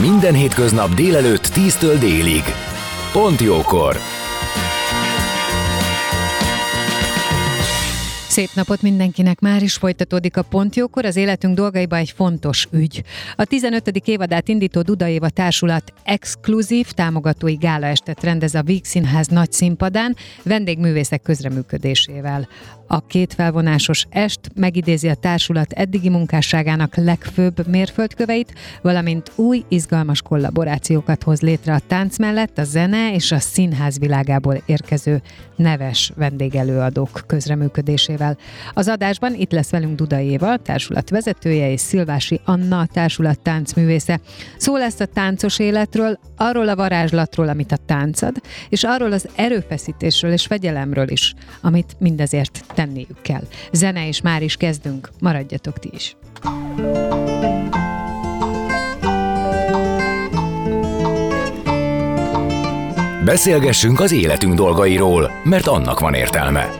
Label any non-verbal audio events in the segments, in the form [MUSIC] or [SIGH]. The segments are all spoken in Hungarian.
Minden hétköznap délelőtt 10-től délig. Pont jókor! Szép napot mindenkinek! Már is folytatódik a Pontjókor, az életünk dolgaiba egy fontos ügy. A 15. évadát indító Duda Éva Társulat exkluzív támogatói gálaestet rendez a Víg Színház nagy színpadán, vendégművészek közreműködésével. A két felvonásos est megidézi a társulat eddigi munkásságának legfőbb mérföldköveit, valamint új, izgalmas kollaborációkat hoz létre a tánc mellett a zene és a színház világából érkező neves vendégelőadók közreműködésével. Az adásban itt lesz velünk Duda Éva, társulat vezetője, és Szilvási Anna, társulat táncművésze. Szó lesz a táncos életről, arról a varázslatról, amit a táncad, és arról az erőfeszítésről és fegyelemről is, amit mindezért tenniük kell. Zene és már is kezdünk, maradjatok ti is. Beszélgessünk az életünk dolgairól, mert annak van értelme.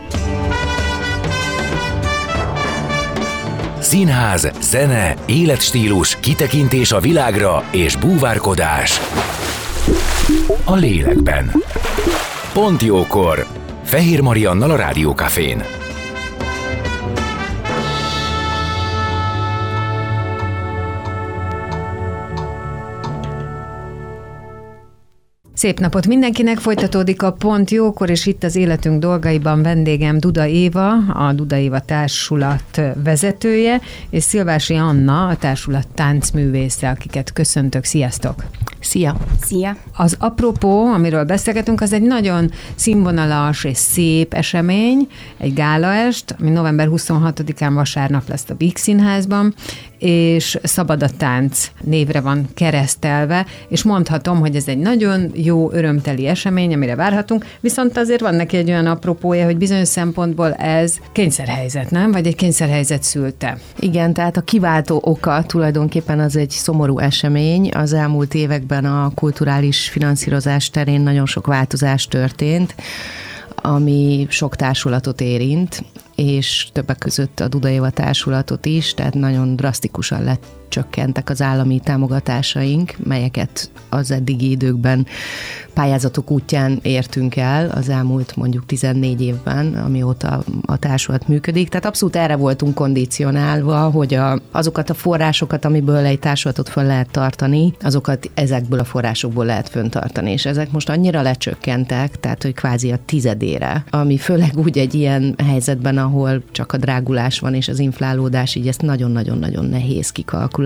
Színház, zene, életstílus, kitekintés a világra és búvárkodás a lélekben. Pont jókor! Fehér Mariannal a Rádiókafén. Szép napot mindenkinek, folytatódik a Pont Jókor, és itt az életünk dolgaiban vendégem Duda Éva, a Duda Éva Társulat vezetője, és Szilvási Anna, a Társulat táncművésze, akiket köszöntök. Sziasztok! Szia! Szia! Az apropó, amiről beszélgetünk, az egy nagyon színvonalas és szép esemény, egy gálaest, ami november 26-án vasárnap lesz a Víg Színházban, és Szabad a Tánc névre van keresztelve, és mondhatom, hogy ez egy nagyon jó, örömteli esemény, amire várhatunk, viszont azért van neki egy olyan apropója, hogy bizonyos szempontból ez kényszerhelyzet, nem? Vagy egy kényszerhelyzet szülte. Igen, tehát a kiváltó oka tulajdonképpen az egy szomorú esemény. Az elmúlt években a kulturális finanszírozás terén nagyon sok változás történt ami sok társulatot érint, és többek között a Duda társulatot is, tehát nagyon drasztikusan lett csökkentek az állami támogatásaink, melyeket az eddigi időkben pályázatok útján értünk el az elmúlt mondjuk 14 évben, amióta a társulat működik. Tehát abszolút erre voltunk kondicionálva, hogy a, azokat a forrásokat, amiből egy társulatot fel lehet tartani, azokat ezekből a forrásokból lehet föntartani. És ezek most annyira lecsökkentek, tehát hogy kvázi a tizedére, ami főleg úgy egy ilyen helyzetben, ahol csak a drágulás van és az inflálódás, így ezt nagyon-nagyon-nagyon nehéz kikalkulálni.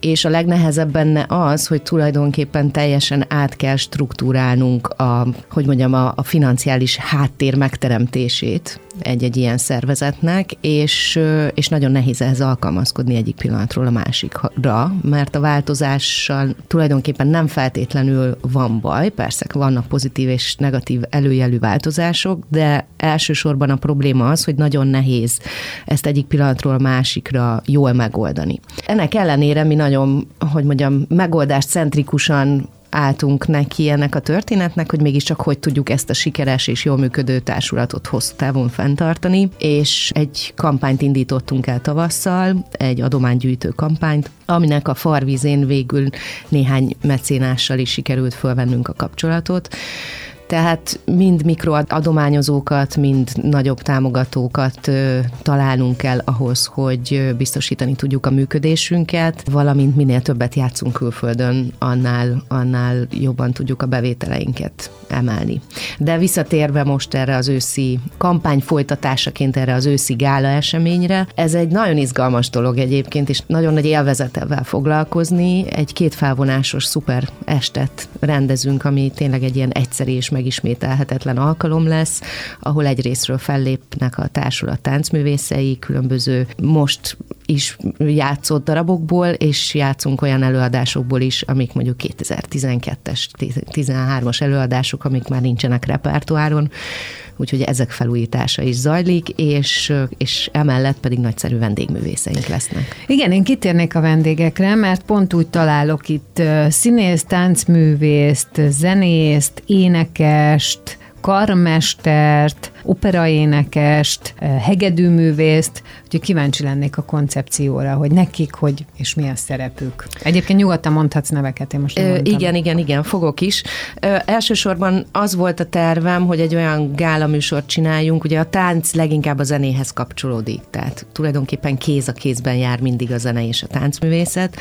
És a legnehezebb benne az, hogy tulajdonképpen teljesen át kell struktúrálnunk a, hogy mondjam, a, a financiális háttér megteremtését egy-egy ilyen szervezetnek, és, és nagyon nehéz ehhez alkalmazkodni egyik pillanatról a másikra, mert a változással tulajdonképpen nem feltétlenül van baj, persze vannak pozitív és negatív előjelű változások, de elsősorban a probléma az, hogy nagyon nehéz ezt egyik pillanatról a másikra jól megoldani. Ennek ellenére mi nagyon, hogy mondjam, megoldást centrikusan álltunk neki ennek a történetnek, hogy mégiscsak hogy tudjuk ezt a sikeres és jól működő társulatot hosszú távon fenntartani, és egy kampányt indítottunk el tavasszal, egy adománygyűjtő kampányt, aminek a farvízén végül néhány mecénással is sikerült fölvennünk a kapcsolatot, tehát mind mikroadományozókat, mind nagyobb támogatókat találnunk kell ahhoz, hogy biztosítani tudjuk a működésünket, valamint minél többet játszunk külföldön, annál, annál jobban tudjuk a bevételeinket emelni. De visszatérve most erre az őszi kampány folytatásaként erre az őszi gála eseményre, ez egy nagyon izgalmas dolog egyébként, és nagyon nagy élvezettel foglalkozni. Egy két felvonásos szuper estet rendezünk, ami tényleg egy ilyen egyszerű és megismételhetetlen alkalom lesz, ahol egyrésztről fellépnek a társulat táncművészei, különböző most is játszott darabokból, és játszunk olyan előadásokból is, amik mondjuk 2012-es, 13-as előadások, amik már nincsenek repertoáron, úgyhogy ezek felújítása is zajlik, és, és emellett pedig nagyszerű vendégművészeink lesznek. Igen, én kitérnék a vendégekre, mert pont úgy találok itt színész, táncművészt, zenészt, énekest, karmestert, operaénekest, eh, hegedűművészt, úgyhogy kíváncsi lennék a koncepcióra, hogy nekik, hogy és mi a szerepük. Egyébként nyugodtan mondhatsz neveket, én most nem Ö, Igen, igen, igen, fogok is. Ö, elsősorban az volt a tervem, hogy egy olyan gálaműsort csináljunk, ugye a tánc leginkább a zenéhez kapcsolódik, tehát tulajdonképpen kéz a kézben jár mindig a zene és a táncművészet,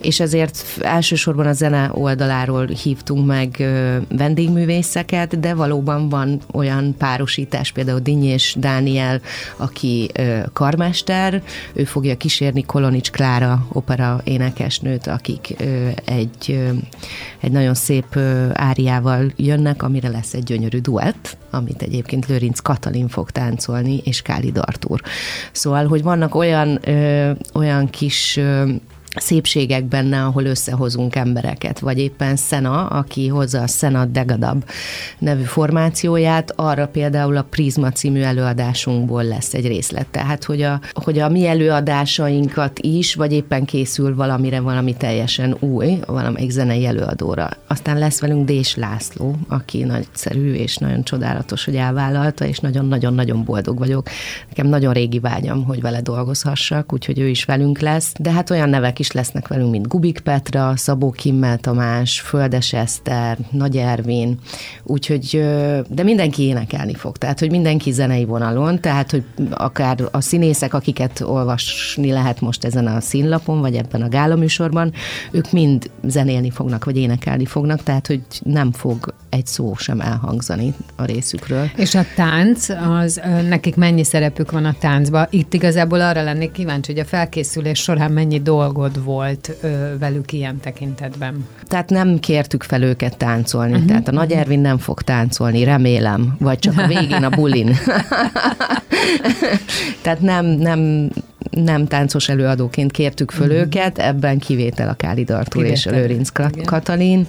és ezért elsősorban a zene oldaláról hívtunk meg vendégművészeket, de valóban van olyan párosítás, például Dinny és Dániel, aki karmester, ő fogja kísérni Kolonics Klára opera énekesnőt, akik egy, egy nagyon szép áriával jönnek, amire lesz egy gyönyörű duett, amit egyébként Lőrinc Katalin fog táncolni, és Káli Dartúr. Szóval, hogy vannak olyan, ö, olyan kis ö, szépségek benne, ahol összehozunk embereket, vagy éppen Szena, aki hozza a Szena Degadab nevű formációját, arra például a Prisma című előadásunkból lesz egy részlet. Tehát, hogy a, hogy a mi előadásainkat is, vagy éppen készül valamire valami teljesen új, valamelyik zenei előadóra. Aztán lesz velünk Dés László, aki nagyszerű és nagyon csodálatos, hogy elvállalta, és nagyon-nagyon-nagyon boldog vagyok. Nekem nagyon régi vágyam, hogy vele dolgozhassak, úgyhogy ő is velünk lesz. De hát olyan nevek is is lesznek velünk, mint Gubik Petra, Szabó Kimmel Tamás, Földes Eszter, Nagy Ervin, úgyhogy, de mindenki énekelni fog, tehát, hogy mindenki zenei vonalon, tehát, hogy akár a színészek, akiket olvasni lehet most ezen a színlapon, vagy ebben a gálaműsorban, ők mind zenélni fognak, vagy énekelni fognak, tehát, hogy nem fog egy szó sem elhangzani a részükről. És a tánc, az nekik mennyi szerepük van a táncban? Itt igazából arra lennék kíváncsi, hogy a felkészülés során mennyi dolgod volt ö, velük ilyen tekintetben? Tehát nem kértük fel őket táncolni, uh-huh. tehát a Nagy Ervin nem fog táncolni, remélem, vagy csak a végén a bulin. [LAUGHS] [LAUGHS] tehát nem, nem, nem táncos előadóként kértük föl uh-huh. őket, ebben kivétel a Káli Dartúr és a Lőrinc Katalin,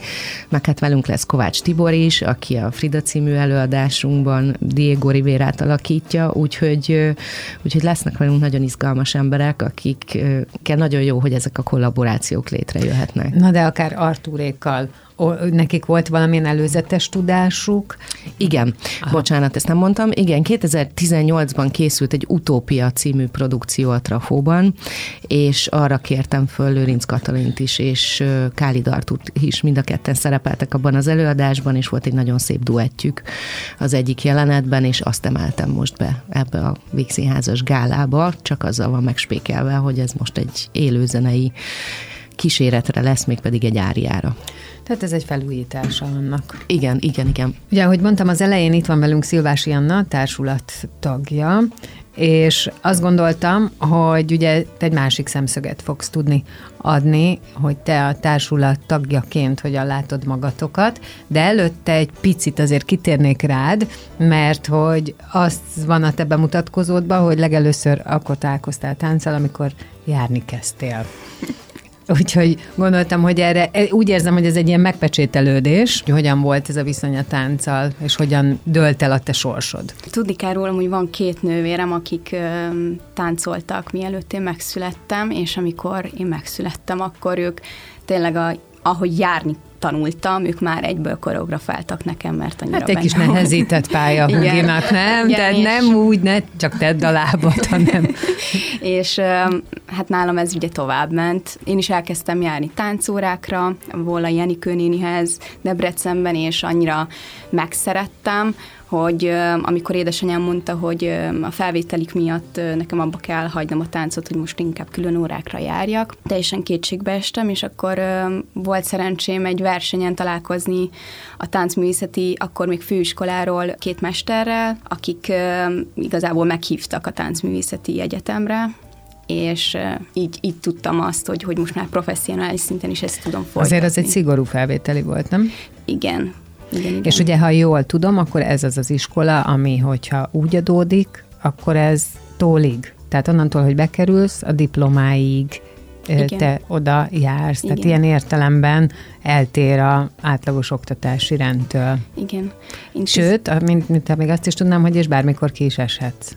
meg hát velünk lesz Kovács Tibor is, aki a Frida című előadásunkban Diego Rivérát alakítja, úgyhogy, úgyhogy lesznek velünk nagyon izgalmas emberek, akikkel nagyon jó, hogy ezek a kollaborációk létrejöhetnek. Na de akár Artúrékkal, nekik volt valamilyen előzetes tudásuk? Igen, Aha. bocsánat, ezt nem mondtam. Igen, 2018-ban készült egy Utópia című produkció a Trafóban, és arra kértem föl Lőrinc Katalint is, és Káli Dartut is, mind a ketten szerepeltek abban az előadásban, és volt egy nagyon szép duettjük az egyik jelenetben, és azt emeltem most be ebbe a Vígszínházas gálába, csak azzal van megspékelve, hogy ez most egy élőzenei kíséretre lesz, még pedig egy áriára. Tehát ez egy felújítása annak. Igen, igen, igen. Ugye, ahogy mondtam, az elején itt van velünk Szilvási Anna, társulat tagja, és azt gondoltam, hogy ugye te egy másik szemszöget fogsz tudni adni, hogy te a társulat tagjaként hogyan látod magatokat, de előtte egy picit azért kitérnék rád, mert hogy azt van a te bemutatkozódban, hogy legelőször akkor találkoztál tánccal, amikor járni kezdtél. Úgyhogy gondoltam, hogy erre úgy érzem, hogy ez egy ilyen megpecsételődés, hogy hogyan volt ez a viszony a tánccal, és hogyan dölt el a te sorsod. Tudni kell rólam, hogy van két nővérem, akik ö, táncoltak, mielőtt én megszülettem, és amikor én megszülettem, akkor ők tényleg a, ahogy járni tanultam, ők már egyből koreografáltak nekem, mert annyira Hát egy kis nehezített pálya [LAUGHS] Huginak, nem? Igen, Tehát nem úgy, ne csak tedd a lábat, hanem... [LAUGHS] és hát nálam ez ugye tovább ment. Én is elkezdtem járni táncórákra, Volla Jenikő nénihez Debrecenben, és annyira megszerettem, hogy amikor édesanyám mondta, hogy a felvételik miatt nekem abba kell hagynom a táncot, hogy most inkább külön órákra járjak, teljesen kétségbe estem, és akkor volt szerencsém egy versenyen találkozni a táncművészeti, akkor még főiskoláról két mesterrel, akik igazából meghívtak a táncművészeti egyetemre, és így, így tudtam azt, hogy, hogy most már professzionális szinten is ezt tudom folytatni. Azért az egy szigorú felvételi volt, nem? Igen, Igen, igen. És ugye, ha jól tudom, akkor ez az az iskola, ami, hogyha úgy adódik, akkor ez tólig. Tehát onnantól, hogy bekerülsz, a diplomáig Igen. te oda jársz. Tehát Igen. ilyen értelemben eltér a átlagos oktatási rendtől. Igen. Én Sőt, mint, mint még azt is tudnám, hogy és bármikor ki is eshetsz.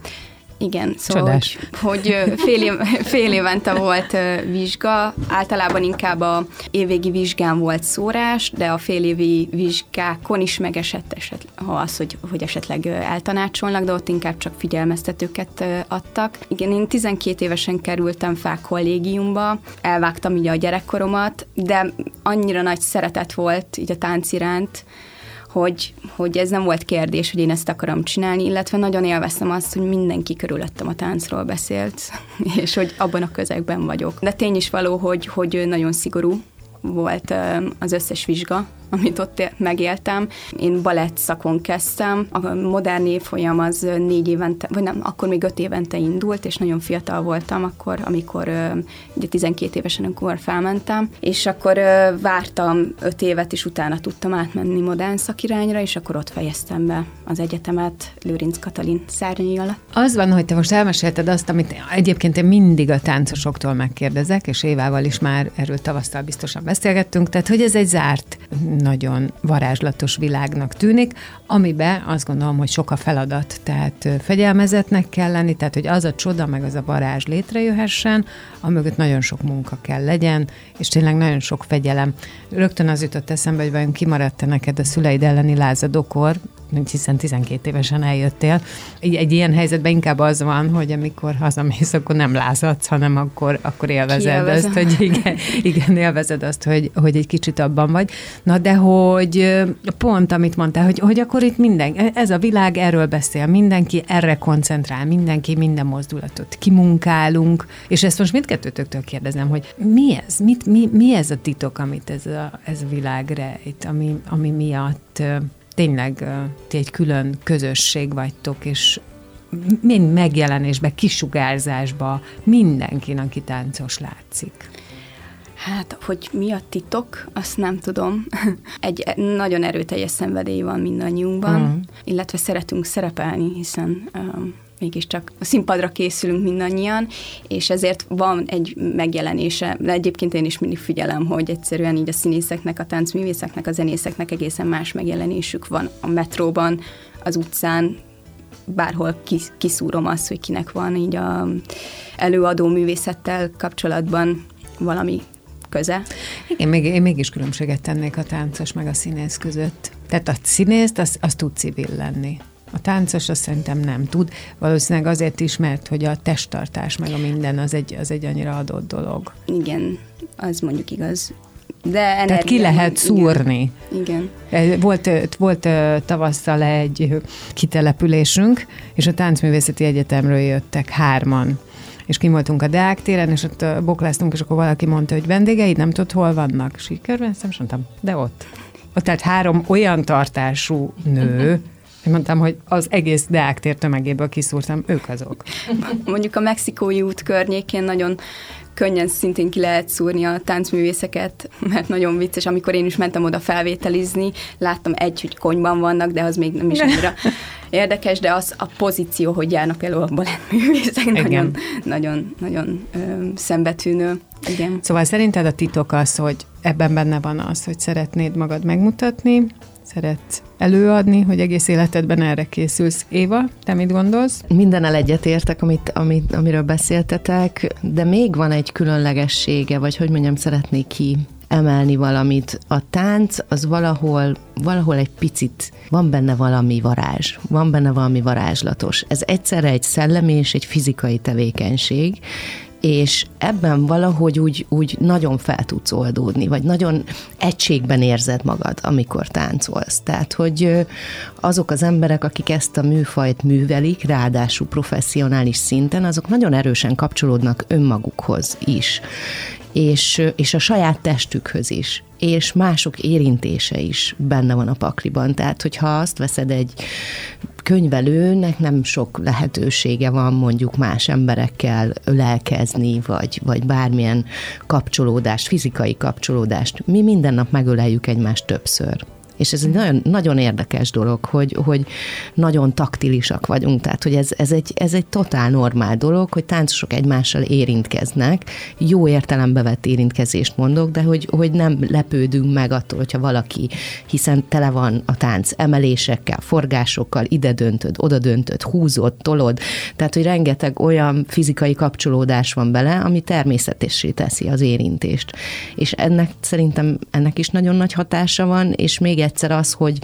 Igen, szóval, Csodás. hogy, hogy fél, év, [LAUGHS] fél évente volt vizsga, általában inkább a évvégi vizsgán volt szórás, de a fél évi vizsgákon is megesett eset, ha az, hogy, hogy esetleg eltanácsolnak, de ott inkább csak figyelmeztetőket adtak. Igen, én 12 évesen kerültem fel kollégiumba, elvágtam ugye a gyerekkoromat, de annyira nagy szeretet volt így a tánc iránt, hogy, hogy ez nem volt kérdés, hogy én ezt akarom csinálni, illetve nagyon élveztem azt, hogy mindenki körülöttem a táncról beszélt, [LAUGHS] és hogy abban a közegben vagyok. De tény is való, hogy, hogy nagyon szigorú volt az összes vizsga, amit ott megéltem. Én balett szakon kezdtem, a modern évfolyam az négy évente, vagy nem, akkor még öt évente indult, és nagyon fiatal voltam akkor, amikor ugye 12 évesen, amikor felmentem, és akkor vártam öt évet, és utána tudtam átmenni modern szakirányra, és akkor ott fejeztem be az egyetemet Lőrinc Katalin szárnyai alatt. Az van, hogy te most elmesélted azt, amit egyébként én mindig a táncosoktól megkérdezek, és Évával is már erről tavasztal biztosan beszélgettünk, tehát hogy ez egy zárt, nagyon varázslatos világnak tűnik, amiben azt gondolom, hogy sok a feladat, tehát fegyelmezetnek kell lenni, tehát hogy az a csoda, meg az a varázs létrejöhessen, amögött nagyon sok munka kell legyen, és tényleg nagyon sok fegyelem. Rögtön az jutott eszembe, hogy vajon kimaradt-e neked a szüleid elleni lázadókor, hiszen 12 évesen eljöttél. Egy, egy ilyen helyzetben inkább az van, hogy amikor hazamész, akkor nem lázadsz, hanem akkor, akkor élvezed Kiélvezem. azt, hogy igen, igen, élvezed azt, hogy, hogy egy kicsit abban vagy. Na de hogy pont, amit mondtál, hogy, hogy akkor itt minden, ez a világ erről beszél, mindenki erre koncentrál, mindenki minden mozdulatot kimunkálunk, és ezt most mindkettőtöktől kérdezem, hogy mi ez, mit, mi, mi ez a titok, amit ez a, ez a világ rejt, ami, ami miatt tényleg ti egy külön közösség vagytok, és mind megjelenésbe, kisugárzásba mindenkin, aki táncos látszik. Hát, hogy mi a titok, azt nem tudom. [LAUGHS] Egy nagyon erőteljes szenvedély van mindannyiunkban, mm. illetve szeretünk szerepelni, hiszen um, mégiscsak a színpadra készülünk mindannyian, és ezért van egy megjelenése, de egyébként én is mindig figyelem, hogy egyszerűen így a színészeknek, a táncművészeknek, a zenészeknek egészen más megjelenésük van a metróban, az utcán, bárhol kis, kiszúrom azt, hogy kinek van így a előadó művészettel kapcsolatban valami köze. Igen, még, én mégis különbséget tennék a táncos meg a színész között. Tehát a színészt, az, az tud civil lenni. A táncos azt szerintem nem tud. Valószínűleg azért is, mert hogy a testtartás meg a minden az egy, az egy annyira adott dolog. Igen, az mondjuk igaz. De Tehát ki energia- lehet szúrni. Igen. igen. Volt, volt tavasszal egy kitelepülésünk, és a Táncművészeti Egyetemről jöttek hárman. És kim voltunk a Deák téren, és ott bokláztunk, és akkor valaki mondta, hogy vendégeid nem tudod, hol vannak. Körbenéztem, és mondtam, de ott. Ott tehát három olyan tartású nő, mondtam, hogy az egész Deák tér tömegéből kiszúrtam, ők azok. Mondjuk a mexikói út környékén nagyon könnyen szintén ki lehet szúrni a táncművészeket, mert nagyon vicces, amikor én is mentem oda felvételizni, láttam egy, hogy konyban vannak, de az még nem is annyira [LAUGHS] érdekes, de az a pozíció, hogy járnak elő a balettművészek, nagyon, nagyon, nagyon ö, szembetűnő. Igen. Szóval szerinted a titok az, hogy ebben benne van az, hogy szeretnéd magad megmutatni, szeretsz előadni, hogy egész életedben erre készülsz. Éva, te mit gondolsz? Mindennel egyetértek, amit, amit, amiről beszéltetek, de még van egy különlegessége, vagy hogy mondjam, szeretnék ki emelni valamit. A tánc az valahol, valahol egy picit, van benne valami varázs, van benne valami varázslatos. Ez egyszerre egy szellemi és egy fizikai tevékenység, és ebben valahogy úgy, úgy nagyon fel tudsz oldódni, vagy nagyon egységben érzed magad, amikor táncolsz. Tehát, hogy azok az emberek, akik ezt a műfajt művelik, ráadásul professzionális szinten, azok nagyon erősen kapcsolódnak önmagukhoz is, és, és a saját testükhöz is, és mások érintése is benne van a pakliban. Tehát, hogyha azt veszed egy könyvelőnek nem sok lehetősége van mondjuk más emberekkel ölelkezni, vagy, vagy bármilyen kapcsolódást, fizikai kapcsolódást. Mi minden nap megöleljük egymást többször. És ez egy nagyon, nagyon érdekes dolog, hogy, hogy nagyon taktilisak vagyunk, tehát hogy ez, ez, egy, ez egy totál normál dolog, hogy táncosok egymással érintkeznek, jó értelembe vett érintkezést mondok, de hogy, hogy nem lepődünk meg attól, hogyha valaki, hiszen tele van a tánc emelésekkel, forgásokkal, ide döntöd, oda döntöd, húzod, tolod, tehát hogy rengeteg olyan fizikai kapcsolódás van bele, ami természetessé teszi az érintést. És ennek szerintem ennek is nagyon nagy hatása van, és még egyszer az, hogy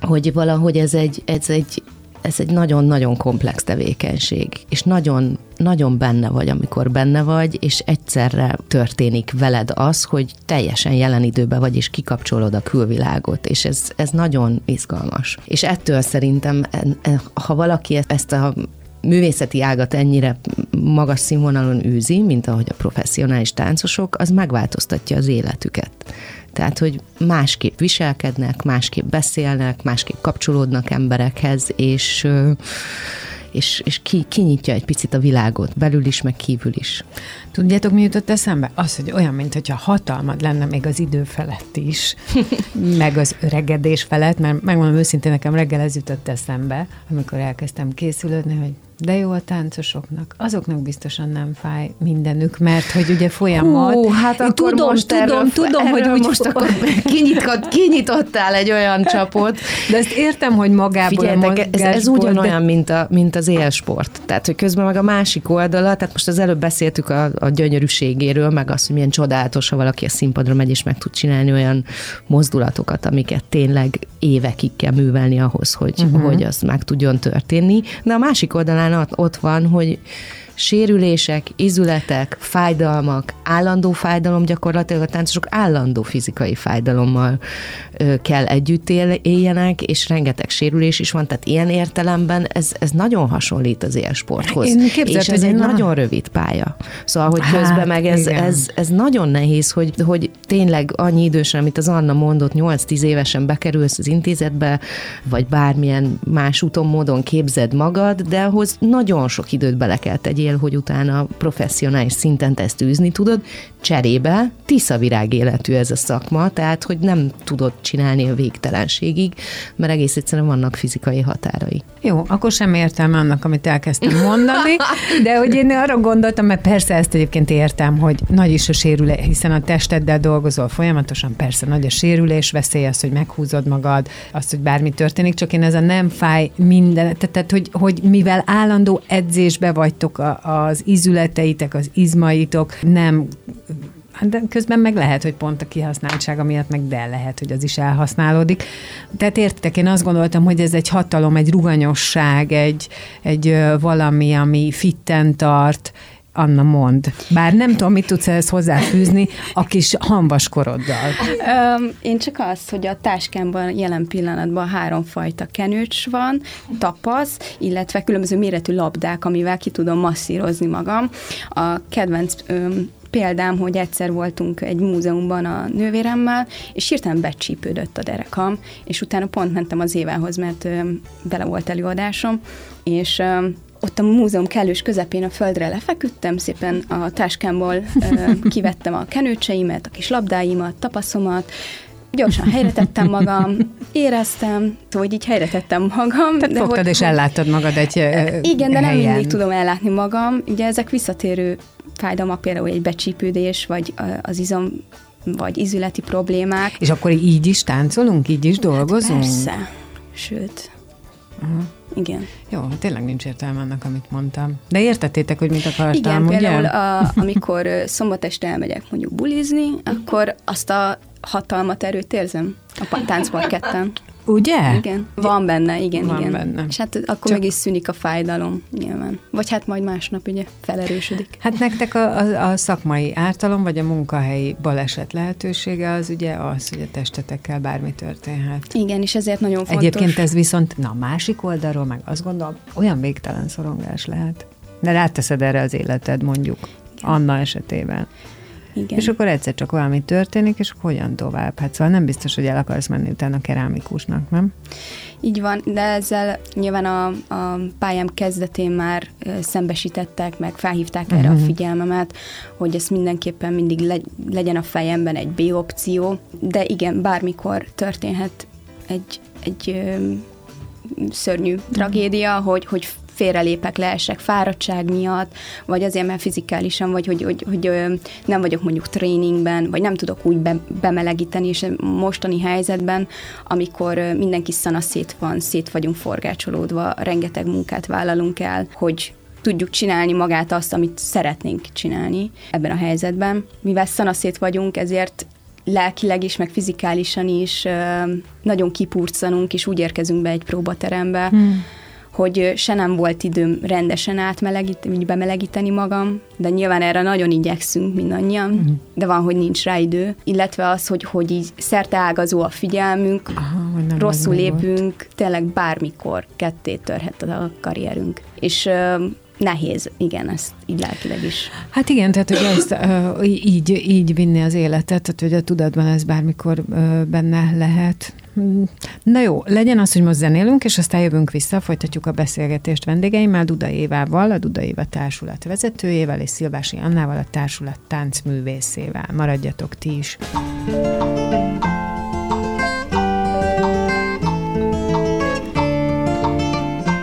hogy valahogy ez egy, ez egy, ez egy nagyon-nagyon komplex tevékenység, és nagyon, nagyon benne vagy, amikor benne vagy, és egyszerre történik veled az, hogy teljesen jelen időben vagy, és kikapcsolod a külvilágot, és ez, ez nagyon izgalmas. És ettől szerintem, ha valaki ezt a művészeti ágat ennyire magas színvonalon űzi, mint ahogy a professzionális táncosok, az megváltoztatja az életüket. Tehát, hogy másképp viselkednek, másképp beszélnek, másképp kapcsolódnak emberekhez, és és, és ki, kinyitja egy picit a világot, belül is, meg kívül is. Tudjátok, mi jutott eszembe? Az, hogy olyan, mintha hatalmad lenne még az idő felett is, [LAUGHS] meg az öregedés felett, mert megmondom őszintén, nekem reggel ez jutott eszembe, amikor elkezdtem készülődni, hogy de jó a táncosoknak. Azoknak biztosan nem fáj mindenük, mert hogy ugye folyamat. Hú, hát akkor tudom, most tudom, erről, tudom, erről hogy úgy most akkor [LAUGHS] kinyitott, kinyitottál egy olyan csapot. De ezt értem, hogy magából Figyeljetek, ez, ez ugyanolyan, de... mint, a, mint az élsport. Tehát, hogy közben meg a másik oldala, tehát most az előbb beszéltük a, a gyönyörűségéről, meg azt, hogy milyen csodálatos, ha valaki a színpadra megy, és meg tud csinálni olyan mozdulatokat, amiket tényleg évekig kell művelni ahhoz, hogy, uh-huh. hogy az meg tudjon történni. De a másik oldalán nyilván ott van, hogy sérülések, izületek, fájdalmak, állandó fájdalom, gyakorlatilag a táncosok állandó fizikai fájdalommal kell együtt él, éljenek, és rengeteg sérülés is van, tehát ilyen értelemben ez, ez nagyon hasonlít az élsporthoz. Én és ez egy na... nagyon rövid pálya. Szóval, hogy hát, közben meg ez, ez, ez nagyon nehéz, hogy, hogy tényleg annyi idősen, amit az Anna mondott, 8-10 évesen bekerülsz az intézetbe, vagy bármilyen más úton, módon képzed magad, de ahhoz nagyon sok időt bele kell tegyél cél, hogy utána professzionális szinten ezt űzni tudod, cserébe tiszavirág életű ez a szakma, tehát hogy nem tudod csinálni a végtelenségig, mert egész egyszerűen vannak fizikai határai. Jó, akkor sem értem annak, amit elkezdtem mondani, de hogy én arra gondoltam, mert persze ezt egyébként értem, hogy nagy is a sérülés, hiszen a testeddel dolgozol folyamatosan, persze nagy a sérülés, veszély az, hogy meghúzod magad, azt, hogy bármi történik, csak én ez a nem fáj minden, tehát hogy, hogy mivel állandó edzésbe vagytok a, az izületeitek, az izmaitok nem de közben meg lehet, hogy pont a kihasználtsága miatt meg de lehet, hogy az is elhasználódik. Tehát értitek, én azt gondoltam, hogy ez egy hatalom, egy ruganyosság, egy, egy valami, ami fitten tart, Anna mond. Bár nem tudom, mit tudsz ehhez hozzáfűzni a kis hamvaskoroddal. Um, én csak azt, hogy a táskámban jelen pillanatban három fajta kenőcs van, tapasz, illetve különböző méretű labdák, amivel ki tudom masszírozni magam. A kedvenc um, példám, hogy egyszer voltunk egy múzeumban a nővéremmel, és hirtelen becsípődött a derekam, és utána pont mentem az évához, mert ö, bele volt előadásom, és ö, ott a múzeum kellős közepén a földre lefeküdtem, szépen a táskámból ö, [LAUGHS] kivettem a kenőcseimet, a kis labdáimat, tapaszomat, gyorsan helyre tettem magam, éreztem, hogy így helyre tettem magam. Tehát de fogtad hogy, és elláttad magad egy Igen, de nem helyen. mindig tudom ellátni magam. Ugye ezek visszatérő fájdalmak, például egy becsípődés, vagy az izom vagy izületi problémák. És akkor így is táncolunk, így is dolgozunk? Hát persze, sőt. Uh-huh. Igen. Jó, tényleg nincs értelme annak, amit mondtam. De értettétek, hogy mit akartam, Igen, ugye? például a, amikor szombat este elmegyek mondjuk bulizni, akkor azt a hatalmat, erőt érzem a táncparketten. Ugye? Igen, van benne, igen, van igen. Benne. És hát akkor Csak... meg is szűnik a fájdalom, nyilván. Vagy hát majd másnap ugye felerősödik. Hát nektek a, a, a szakmai ártalom, vagy a munkahelyi baleset lehetősége az ugye az, hogy a testetekkel bármi történhet. Igen, és ezért nagyon fontos. Egyébként ez viszont, na másik oldalról meg azt gondolom, olyan végtelen szorongás lehet. De ráteszed erre az életed mondjuk, Igen. Anna esetében. Igen. És akkor egyszer csak valami történik, és hogyan tovább? Hát szóval nem biztos, hogy el akarsz menni utána kerámikusnak, nem? Így van, de ezzel nyilván a, a pályám kezdetén már szembesítettek, meg felhívták uh-huh. erre a mhm. figyelmemet, hogy ez mindenképpen mindig le, legyen a fejemben egy B opció, de igen, bármikor történhet egy, egy szörnyű uh-huh. tragédia, hogy, hogy félrelépek, leesek fáradtság miatt, vagy azért, mert fizikálisan, vagy hogy, hogy, hogy nem vagyok mondjuk tréningben, vagy nem tudok úgy be, bemelegíteni, és mostani helyzetben, amikor mindenki szana szét van, szét vagyunk forgácsolódva, rengeteg munkát vállalunk el, hogy tudjuk csinálni magát azt, amit szeretnénk csinálni ebben a helyzetben. Mivel szanaszét vagyunk, ezért lelkileg is, meg fizikálisan is nagyon kipurcanunk, és úgy érkezünk be egy próbaterembe, hmm hogy se nem volt időm rendesen átmelegíteni, bemelegíteni magam, de nyilván erre nagyon igyekszünk mindannyian, uh-huh. de van, hogy nincs rá idő, illetve az, hogy, hogy így szerte ágazó a figyelmünk, Aha, rosszul lépünk, volt. tényleg bármikor ketté törhet a karrierünk. És nehéz, igen, ezt így lelkileg is. Hát igen, tehát hogy ezt uh, így, így vinni az életet, tehát hogy a tudatban ez bármikor uh, benne lehet. Na jó, legyen az, hogy most zenélünk, és aztán jövünk vissza, folytatjuk a beszélgetést vendégeimmel, Duda Évával, a Duda Éva társulat vezetőjével, és Szilvási Annával, a társulat táncművészével. Maradjatok ti is.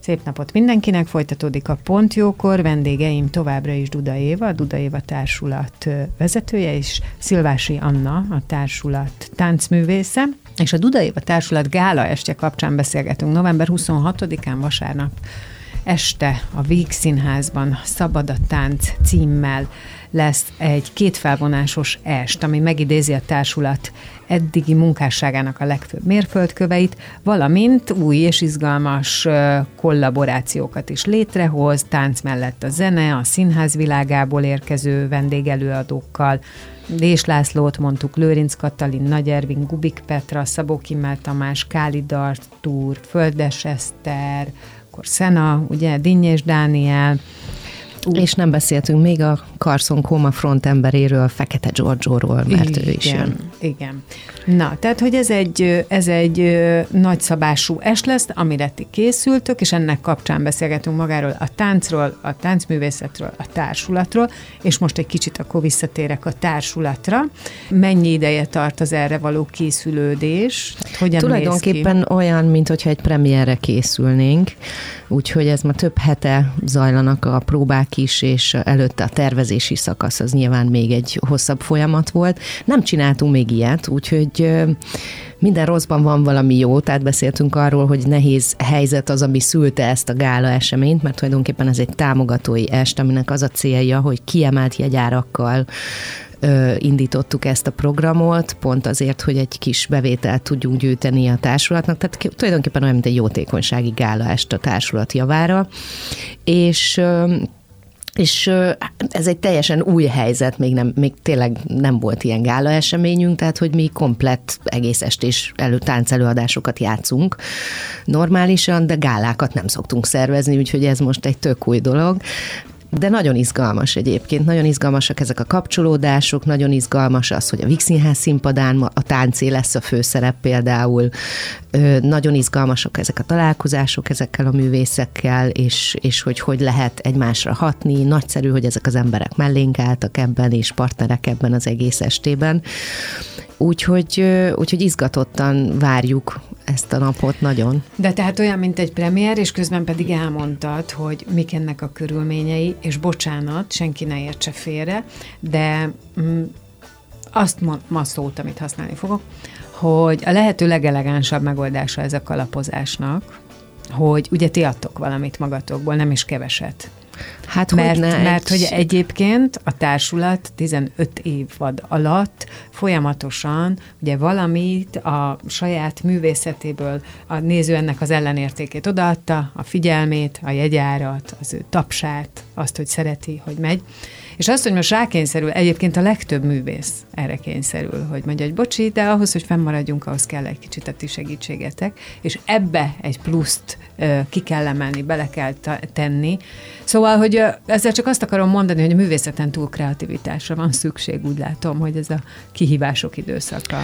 Szép napot mindenkinek, folytatódik a Pontjókor, vendégeim továbbra is Duda Éva, a Duda Éva társulat vezetője, és Szilvási Anna, a társulat táncművésze. És a Duda Éva társulat gála estje kapcsán beszélgetünk november 26-án vasárnap este a Víg Színházban Szabad a tánc címmel lesz egy kétfelvonásos est, ami megidézi a társulat eddigi munkásságának a legfőbb mérföldköveit, valamint új és izgalmas kollaborációkat is létrehoz, tánc mellett a zene, a színház világából érkező vendégelőadókkal, Dés Lászlót mondtuk, Lőrinc Katalin, Nagy Ervin, Gubik Petra, Szabó Kimmel Tamás, Káli Dartúr, Földes Eszter, akkor Szena, ugye, Dinnyés Dániel, Ú. És nem beszéltünk még a Carson Koma frontemberéről, Fekete Giorgio-ról, mert igen, ő is jön. Igen. Na, tehát, hogy ez egy, ez egy nagyszabású es lesz, amire ti készültök, és ennek kapcsán beszélgetünk magáról a táncról, a táncművészetről, a társulatról, és most egy kicsit akkor visszatérek a társulatra. Mennyi ideje tart az erre való készülődés? Hát hogyan Tulajdonképpen olyan, mint hogyha egy premierre készülnénk, úgyhogy ez ma több hete zajlanak a próbák is, és előtte a tervezési szakasz az nyilván még egy hosszabb folyamat volt. Nem csináltunk még ilyet, úgyhogy minden rosszban van valami jó, tehát beszéltünk arról, hogy nehéz helyzet az, ami szülte ezt a gála eseményt, mert tulajdonképpen ez egy támogatói est, aminek az a célja, hogy kiemelt jegyárakkal indítottuk ezt a programot, pont azért, hogy egy kis bevételt tudjunk gyűjteni a társulatnak, tehát tulajdonképpen olyan, mint egy jótékonysági gála est a társulat javára, és és ez egy teljesen új helyzet, még, nem, még tényleg nem volt ilyen gála eseményünk, tehát hogy mi komplett egész estés elő, táncelőadásokat játszunk normálisan, de gálákat nem szoktunk szervezni, úgyhogy ez most egy tök új dolog de nagyon izgalmas egyébként, nagyon izgalmasak ezek a kapcsolódások, nagyon izgalmas az, hogy a Vixinház színpadán a táncé lesz a főszerep például, nagyon izgalmasak ezek a találkozások ezekkel a művészekkel, és, és hogy hogy lehet egymásra hatni, nagyszerű, hogy ezek az emberek mellénk álltak ebben, és partnerek ebben az egész estében. Úgyhogy, úgyhogy izgatottan várjuk ezt a napot nagyon. De tehát olyan, mint egy premier, és közben pedig elmondtad, hogy mik ennek a körülményei, és bocsánat, senki ne értse félre, de mm, azt ma, ma szót, amit használni fogok, hogy a lehető legelegánsabb megoldása ez a kalapozásnak, hogy ugye ti adtok valamit magatokból, nem is keveset. Hát mert, hogy ne, mert hogy egyébként a társulat 15 évad alatt folyamatosan ugye valamit a saját művészetéből a néző ennek az ellenértékét odaadta, a figyelmét, a jegyárat, az ő tapsát, azt, hogy szereti, hogy megy. És azt, hogy most rákényszerül, egyébként a legtöbb művész erre kényszerül, hogy mondja, hogy bocsi, de ahhoz, hogy fennmaradjunk, ahhoz kell egy kicsit a ti segítségetek, és ebbe egy pluszt ki kell emelni, bele kell tenni. Szóval, hogy ezzel csak azt akarom mondani, hogy a művészeten túl kreativitásra van szükség, úgy látom, hogy ez a kihívások időszaka.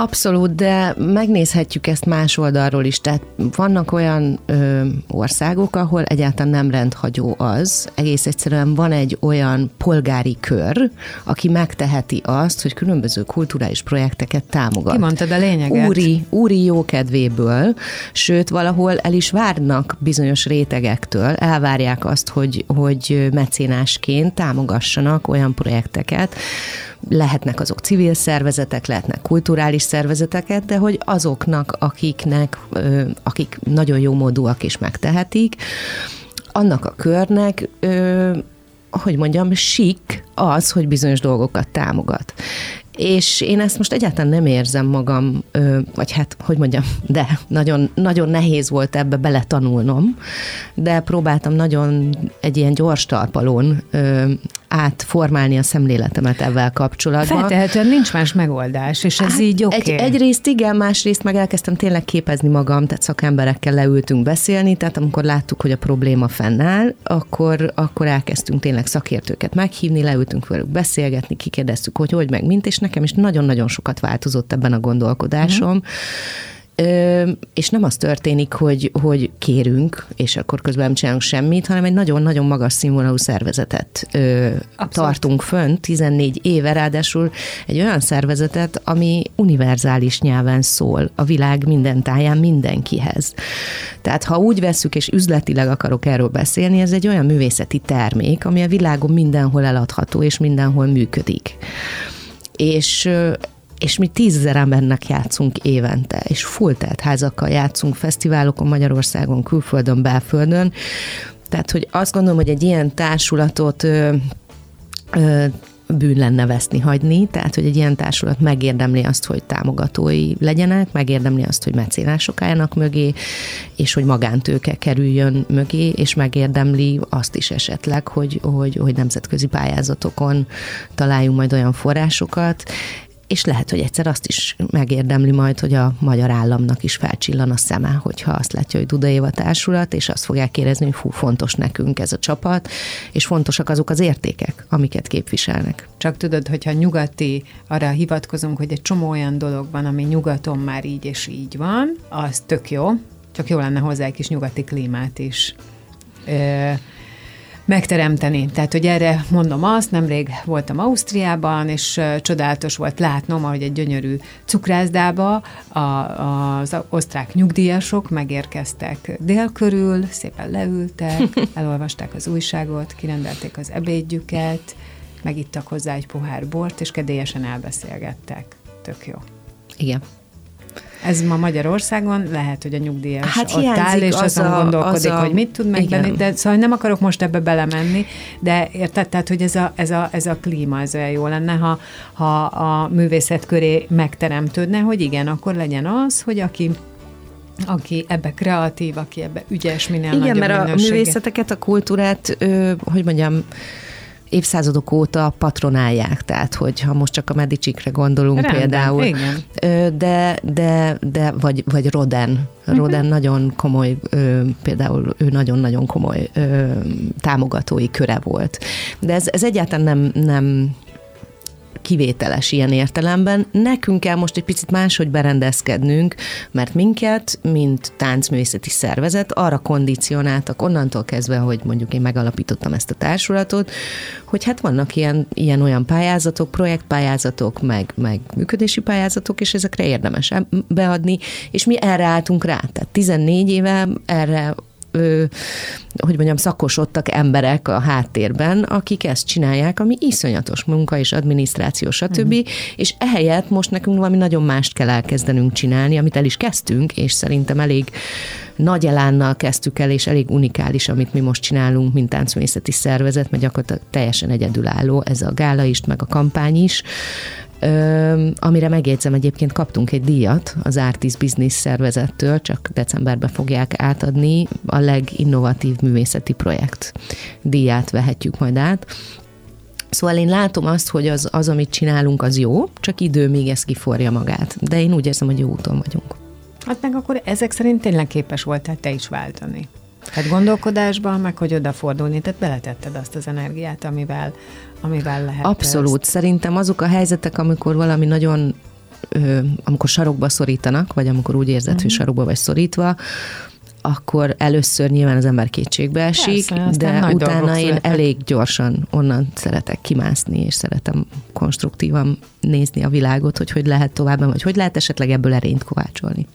Abszolút, de megnézhetjük ezt más oldalról is. Tehát vannak olyan ö, országok, ahol egyáltalán nem rendhagyó az. Egész egyszerűen van egy olyan polgári kör, aki megteheti azt, hogy különböző kulturális projekteket támogat. Kimondtad a lényeget. Úri, úri jókedvéből, sőt valahol el is várnak bizonyos rétegektől, elvárják azt, hogy, hogy mecénásként támogassanak olyan projekteket, lehetnek azok civil szervezetek, lehetnek kulturális szervezeteket, de hogy azoknak, akiknek, akik nagyon jó módúak és megtehetik, annak a körnek, hogy mondjam, sik az, hogy bizonyos dolgokat támogat. És én ezt most egyáltalán nem érzem magam, vagy hát, hogy mondjam, de nagyon, nagyon nehéz volt ebbe beletanulnom, de próbáltam nagyon egy ilyen gyors talpalón átformálni a szemléletemet ezzel kapcsolatban. Feltehetően nincs más megoldás, és ez így oké. Hát Egy, egyrészt igen, másrészt meg elkezdtem tényleg képezni magam, tehát szakemberekkel leültünk beszélni, tehát amikor láttuk, hogy a probléma fennáll, akkor, akkor elkezdtünk tényleg szakértőket meghívni, leültünk velük beszélgetni, kikérdeztük, hogy hogy meg mint, és nekem is nagyon-nagyon sokat változott ebben a gondolkodásom. Mm. Ö, és nem az történik, hogy, hogy kérünk, és akkor közben nem csinálunk semmit, hanem egy nagyon-nagyon magas színvonalú szervezetet ö, tartunk fönt, 14 éve, ráadásul egy olyan szervezetet, ami univerzális nyelven szól a világ minden táján mindenkihez. Tehát ha úgy vesszük, és üzletileg akarok erről beszélni, ez egy olyan művészeti termék, ami a világon mindenhol eladható, és mindenhol működik. És és mi tízezer embernek játszunk évente, és full házakkal játszunk fesztiválokon Magyarországon, külföldön, belföldön. Tehát, hogy azt gondolom, hogy egy ilyen társulatot ö, ö, bűn lenne veszni, hagyni, tehát, hogy egy ilyen társulat megérdemli azt, hogy támogatói legyenek, megérdemli azt, hogy mecénások álljanak mögé, és hogy magántőke kerüljön mögé, és megérdemli azt is esetleg, hogy, hogy, hogy nemzetközi pályázatokon találjunk majd olyan forrásokat, és lehet, hogy egyszer azt is megérdemli majd, hogy a magyar államnak is felcsillan a szeme, hogyha azt látja, hogy Duda Éva társulat, és azt fogják érezni, hogy fú, fontos nekünk ez a csapat, és fontosak azok az értékek, amiket képviselnek. Csak tudod, hogyha nyugati, arra hivatkozunk, hogy egy csomó olyan dolog van, ami nyugaton már így és így van, az tök jó, csak jó lenne hozzá egy kis nyugati klímát is. Ö, megteremteni. Tehát, hogy erre mondom azt, nemrég voltam Ausztriában, és csodálatos volt látnom, ahogy egy gyönyörű cukrászdába a, az osztrák nyugdíjasok megérkeztek dél körül, szépen leültek, [LAUGHS] elolvasták az újságot, kirendelték az ebédjüket, megittak hozzá egy pohár bort, és kedélyesen elbeszélgettek. Tök jó. Igen. Ez ma Magyarországon lehet, hogy a nyugdíjas Hát ott áll, és az azon a- gondolkodik, az a- hogy mit tud megvenni, igen. de szóval nem akarok most ebbe belemenni, de érted, tehát, hogy ez a, ez a, ez a klíma, ez olyan jó lenne, ha, ha a művészet köré megteremtődne, hogy igen, akkor legyen az, hogy aki aki ebbe kreatív, aki ebbe ügyes, minél Igen, mert a minőséget. művészeteket, a kultúrát, ö, hogy mondjam, évszázadok óta patronálják, tehát hogyha most csak a Medicikre gondolunk Rendben, például, igen. De, de, de vagy, vagy Roden. Roden Mhm. nagyon komoly, ö, például ő nagyon-nagyon komoly ö, támogatói köre volt. De ez, ez egyáltalán nem, nem kivételes ilyen értelemben. Nekünk kell most egy picit máshogy berendezkednünk, mert minket, mint táncművészeti szervezet, arra kondicionáltak onnantól kezdve, hogy mondjuk én megalapítottam ezt a társulatot, hogy hát vannak ilyen, ilyen olyan pályázatok, projektpályázatok, meg, meg működési pályázatok, és ezekre érdemes beadni, és mi erre álltunk rá. Tehát 14 éve erre hogy mondjam, szakosodtak emberek a háttérben, akik ezt csinálják, ami iszonyatos munka és adminisztráció, stb. Mm. És ehelyett most nekünk valami nagyon mást kell elkezdenünk csinálni, amit el is kezdtünk, és szerintem elég nagy elánnal kezdtük el, és elég unikális, amit mi most csinálunk, mint táncművészeti szervezet, mert gyakorlatilag teljesen egyedülálló ez a gála is, meg a kampány is. Ö, amire megjegyzem, egyébként kaptunk egy díjat az Artis Business szervezettől, csak decemberben fogják átadni, a leginnovatív művészeti projekt díját vehetjük majd át. Szóval én látom azt, hogy az, az, amit csinálunk, az jó, csak idő, még ez kiforja magát. De én úgy érzem, hogy jó úton vagyunk. Hát meg akkor ezek szerint tényleg képes voltál te is váltani. Hát gondolkodásban, meg hogy odafordulni, tehát beletetted azt az energiát, amivel, amivel lehet. Abszolút. Ezt. Szerintem azok a helyzetek, amikor valami nagyon amikor sarokba szorítanak, vagy amikor úgy érzed, uh-huh. hogy mhm. sarokba vagy szorítva, akkor először nyilván az ember kétségbe esik, Persze, de utána én születek. elég gyorsan onnan szeretek kimászni, és szeretem konstruktívan nézni a világot, hogy hogy lehet tovább, vagy hogy lehet esetleg ebből erényt kovácsolni.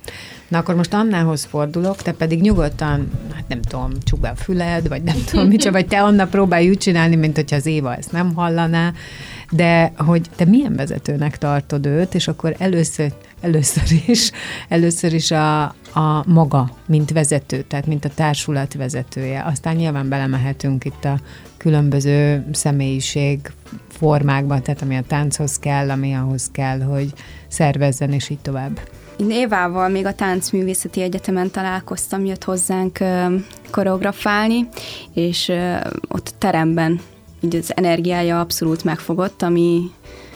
Na akkor most Annához fordulok, te pedig nyugodtan, hát nem tudom, csuk be a füled, vagy nem tudom mit, vagy te Anna próbálj úgy csinálni, mint hogyha az Éva ezt nem hallaná, de hogy te milyen vezetőnek tartod őt, és akkor először, először is, először is a, a maga, mint vezető, tehát mint a társulat vezetője. Aztán nyilván belemehetünk itt a különböző személyiség formákban, tehát ami a tánchoz kell, ami ahhoz kell, hogy szervezzen, és így tovább. Én Évával még a Táncművészeti Egyetemen találkoztam, jött hozzánk koreografálni, és ott teremben így az energiája abszolút megfogott, ami,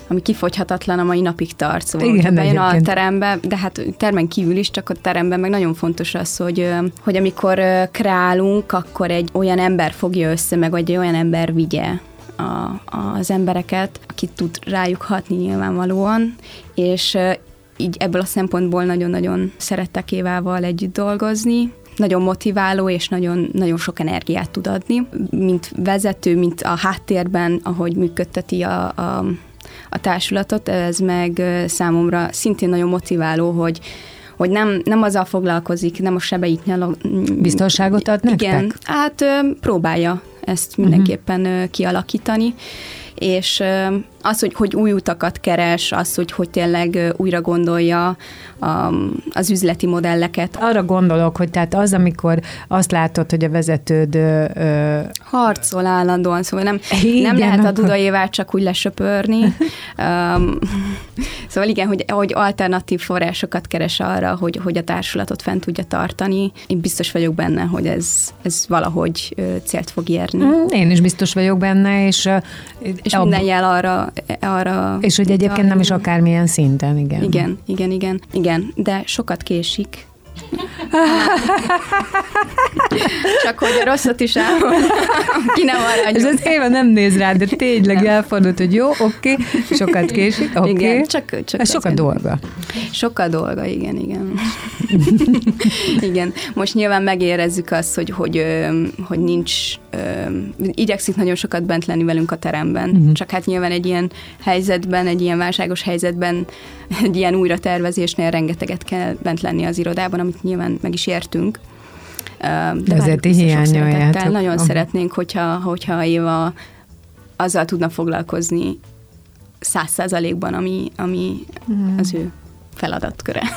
ami kifogyhatatlan a mai napig tart. Szóval, Igen, bejön a terembe, de hát termen kívül is, csak a teremben meg nagyon fontos az, hogy, hogy amikor kreálunk, akkor egy olyan ember fogja össze, meg vagy egy olyan ember vigye a, az embereket, aki tud rájuk hatni nyilvánvalóan, és így ebből a szempontból nagyon-nagyon szerettek Évával együtt dolgozni, nagyon motiváló és nagyon, nagyon sok energiát tud adni. Mint vezető, mint a háttérben, ahogy működteti a, a, a társulatot, ez meg számomra szintén nagyon motiváló, hogy hogy nem, nem azzal foglalkozik, nem a sebeit nyalog. Biztonságot ad nektek? Igen, hát próbálja ezt mindenképpen uh-huh. kialakítani, és az, hogy, hogy új utakat keres, az, hogy, hogy tényleg újra gondolja a, az üzleti modelleket. Arra gondolok, hogy tehát az, amikor azt látod, hogy a vezetőd... Ö, Harcol állandóan, szóval nem, igen, nem lehet a dudaévát csak úgy lesöpörni. [LAUGHS] um, [LAUGHS] szóval igen, hogy, hogy alternatív forrásokat keres arra, hogy, hogy a társulatot fent tudja tartani. Én biztos vagyok benne, hogy ez, ez valahogy célt fog érni. Mm, én is biztos vagyok benne, és... És minden jel arra arra... És hogy egyébként arra, nem is akármilyen szinten, igen. Igen, igen, igen, igen, de sokat késik. [LAUGHS] Csak hogy a rosszat is elmond, [LAUGHS] ki nem maradjon. És az Éva nem néz rá, de tényleg elfordult, hogy jó, oké, okay, sokat késik, oké. Okay. Igen, csak, csak Ez sokat dolga. Sokat dolga, igen, igen. [LAUGHS] igen, most nyilván megérezzük azt, hogy, hogy, hogy nincs, igyekszik nagyon sokat bent lenni velünk a teremben, uh-huh. csak hát nyilván egy ilyen helyzetben, egy ilyen válságos helyzetben, [LAUGHS] egy ilyen újra tervezésnél rengeteget kell bent lenni az irodában, amit nyilván meg is értünk. De, azért ti hiányoljátok. Nagyon uh-huh. szeretnénk, hogyha, hogyha Éva azzal tudna foglalkozni száz százalékban, ami, ami uh-huh. az ő feladatköre. [LAUGHS]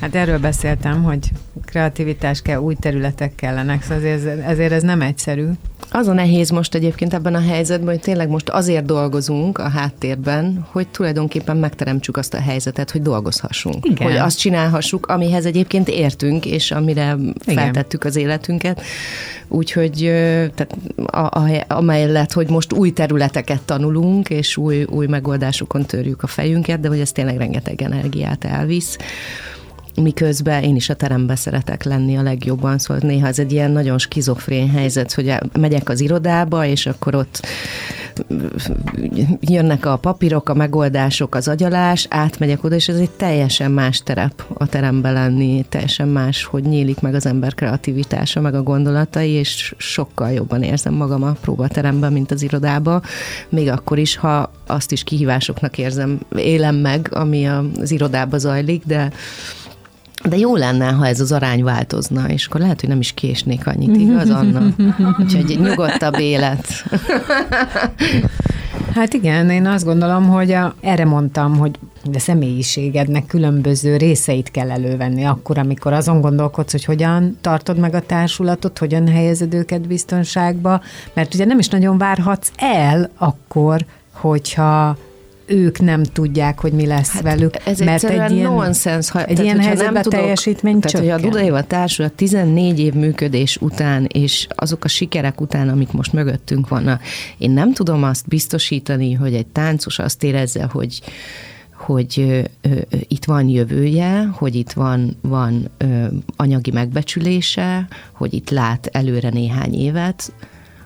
Hát erről beszéltem, hogy kreativitás kell, új területek kellenek, szóval ezért, ezért ez nem egyszerű. Az a nehéz most egyébként ebben a helyzetben, hogy tényleg most azért dolgozunk a háttérben, hogy tulajdonképpen megteremtsük azt a helyzetet, hogy dolgozhassunk. Igen. Hogy azt csinálhassuk, amihez egyébként értünk, és amire Igen. feltettük az életünket. Úgyhogy tehát a, a, amellett, hogy most új területeket tanulunk, és új, új megoldásokon törjük a fejünket, de hogy ez tényleg rengeteg energiát elvisz miközben én is a teremben szeretek lenni a legjobban, szóval néha ez egy ilyen nagyon skizofrén helyzet, hogy megyek az irodába, és akkor ott jönnek a papírok, a megoldások, az agyalás, átmegyek oda, és ez egy teljesen más terep a teremben lenni, teljesen más, hogy nyílik meg az ember kreativitása, meg a gondolatai, és sokkal jobban érzem magam a próbateremben, mint az irodába, még akkor is, ha azt is kihívásoknak érzem, élem meg, ami az irodában zajlik, de De jó lenne, ha ez az arány változna, és akkor lehet, hogy nem is késnék annyit, igaz, Anna? Úgyhogy egy nyugodtabb élet. Hát igen, én azt gondolom, hogy a, erre mondtam, hogy a személyiségednek különböző részeit kell elővenni akkor, amikor azon gondolkodsz, hogy hogyan tartod meg a társulatot, hogyan helyezed őket biztonságba, mert ugye nem is nagyon várhatsz el akkor, hogyha ők nem tudják, hogy mi lesz hát velük. Ez mert egy ilyen, nonsens, ha, egy tehát, ilyen helyzetben nem tudok, teljesítmény Tehát, csökken. hogy a Dudaiva Társulat 14 év működés után, és azok a sikerek után, amik most mögöttünk vannak, én nem tudom azt biztosítani, hogy egy táncos azt érezze, hogy hogy ö, ö, itt van jövője, hogy itt van, van ö, anyagi megbecsülése, hogy itt lát előre néhány évet,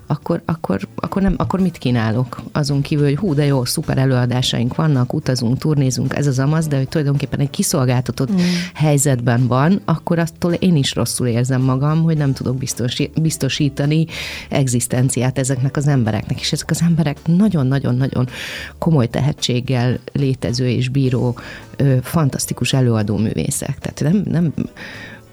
akkor, akkor, akkor, nem, akkor mit kínálok? Azon kívül, hogy hú, de jó, szuper előadásaink vannak, utazunk, turnézunk, ez az amaz, de hogy tulajdonképpen egy kiszolgáltatott mm. helyzetben van, akkor attól én is rosszul érzem magam, hogy nem tudok biztosítani egzisztenciát ezeknek az embereknek. És ezek az emberek nagyon-nagyon-nagyon komoly tehetséggel létező és bíró, fantasztikus előadó művészek. Tehát nem, nem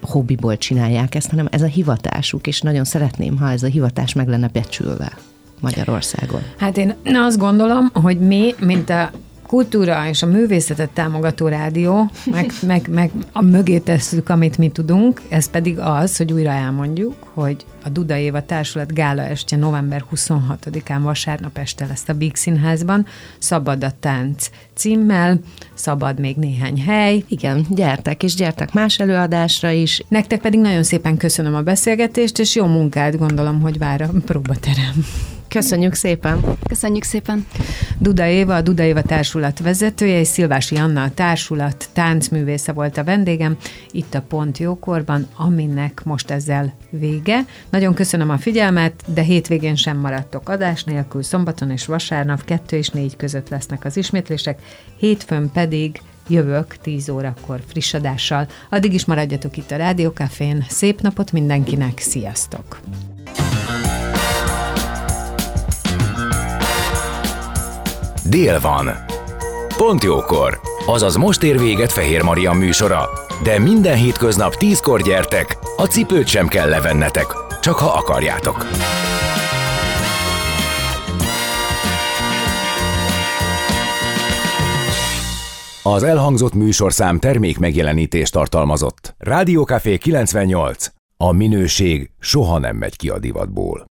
hobbiból csinálják ezt, hanem ez a hivatásuk, és nagyon szeretném, ha ez a hivatás meg lenne becsülve Magyarországon. Hát én azt gondolom, hogy mi, mint a kultúra és a művészetet támogató rádió, meg, meg, meg a mögé tesszük, amit mi tudunk, ez pedig az, hogy újra elmondjuk, hogy a Duda Éva Társulat gála estje november 26-án vasárnap este lesz a Big Színházban, Szabad a tánc címmel, szabad még néhány hely. Igen, gyertek, és gyertek más előadásra is. Nektek pedig nagyon szépen köszönöm a beszélgetést, és jó munkát gondolom, hogy vár a próbaterem. Köszönjük szépen! Köszönjük szépen! Duda Éva, a Duda Éva Társulat vezetője, és Szilvási Anna a társulat táncművésze volt a vendégem, itt a Pont Jókorban, aminek most ezzel vége. Nagyon köszönöm a figyelmet, de hétvégén sem maradtok adás nélkül, szombaton és vasárnap 2 és 4 között lesznek az ismétlések, hétfőn pedig jövök 10 órakor friss adással. Addig is maradjatok itt a Rádiókafén. Szép napot mindenkinek, sziasztok! Dél van. Pont jókor. Azaz most ér véget Fehér Maria műsora. De minden hétköznap tízkor gyertek, a cipőt sem kell levennetek, csak ha akarjátok. Az elhangzott műsorszám termék megjelenítést tartalmazott. Rádiókafé 98. A minőség soha nem megy ki a divatból.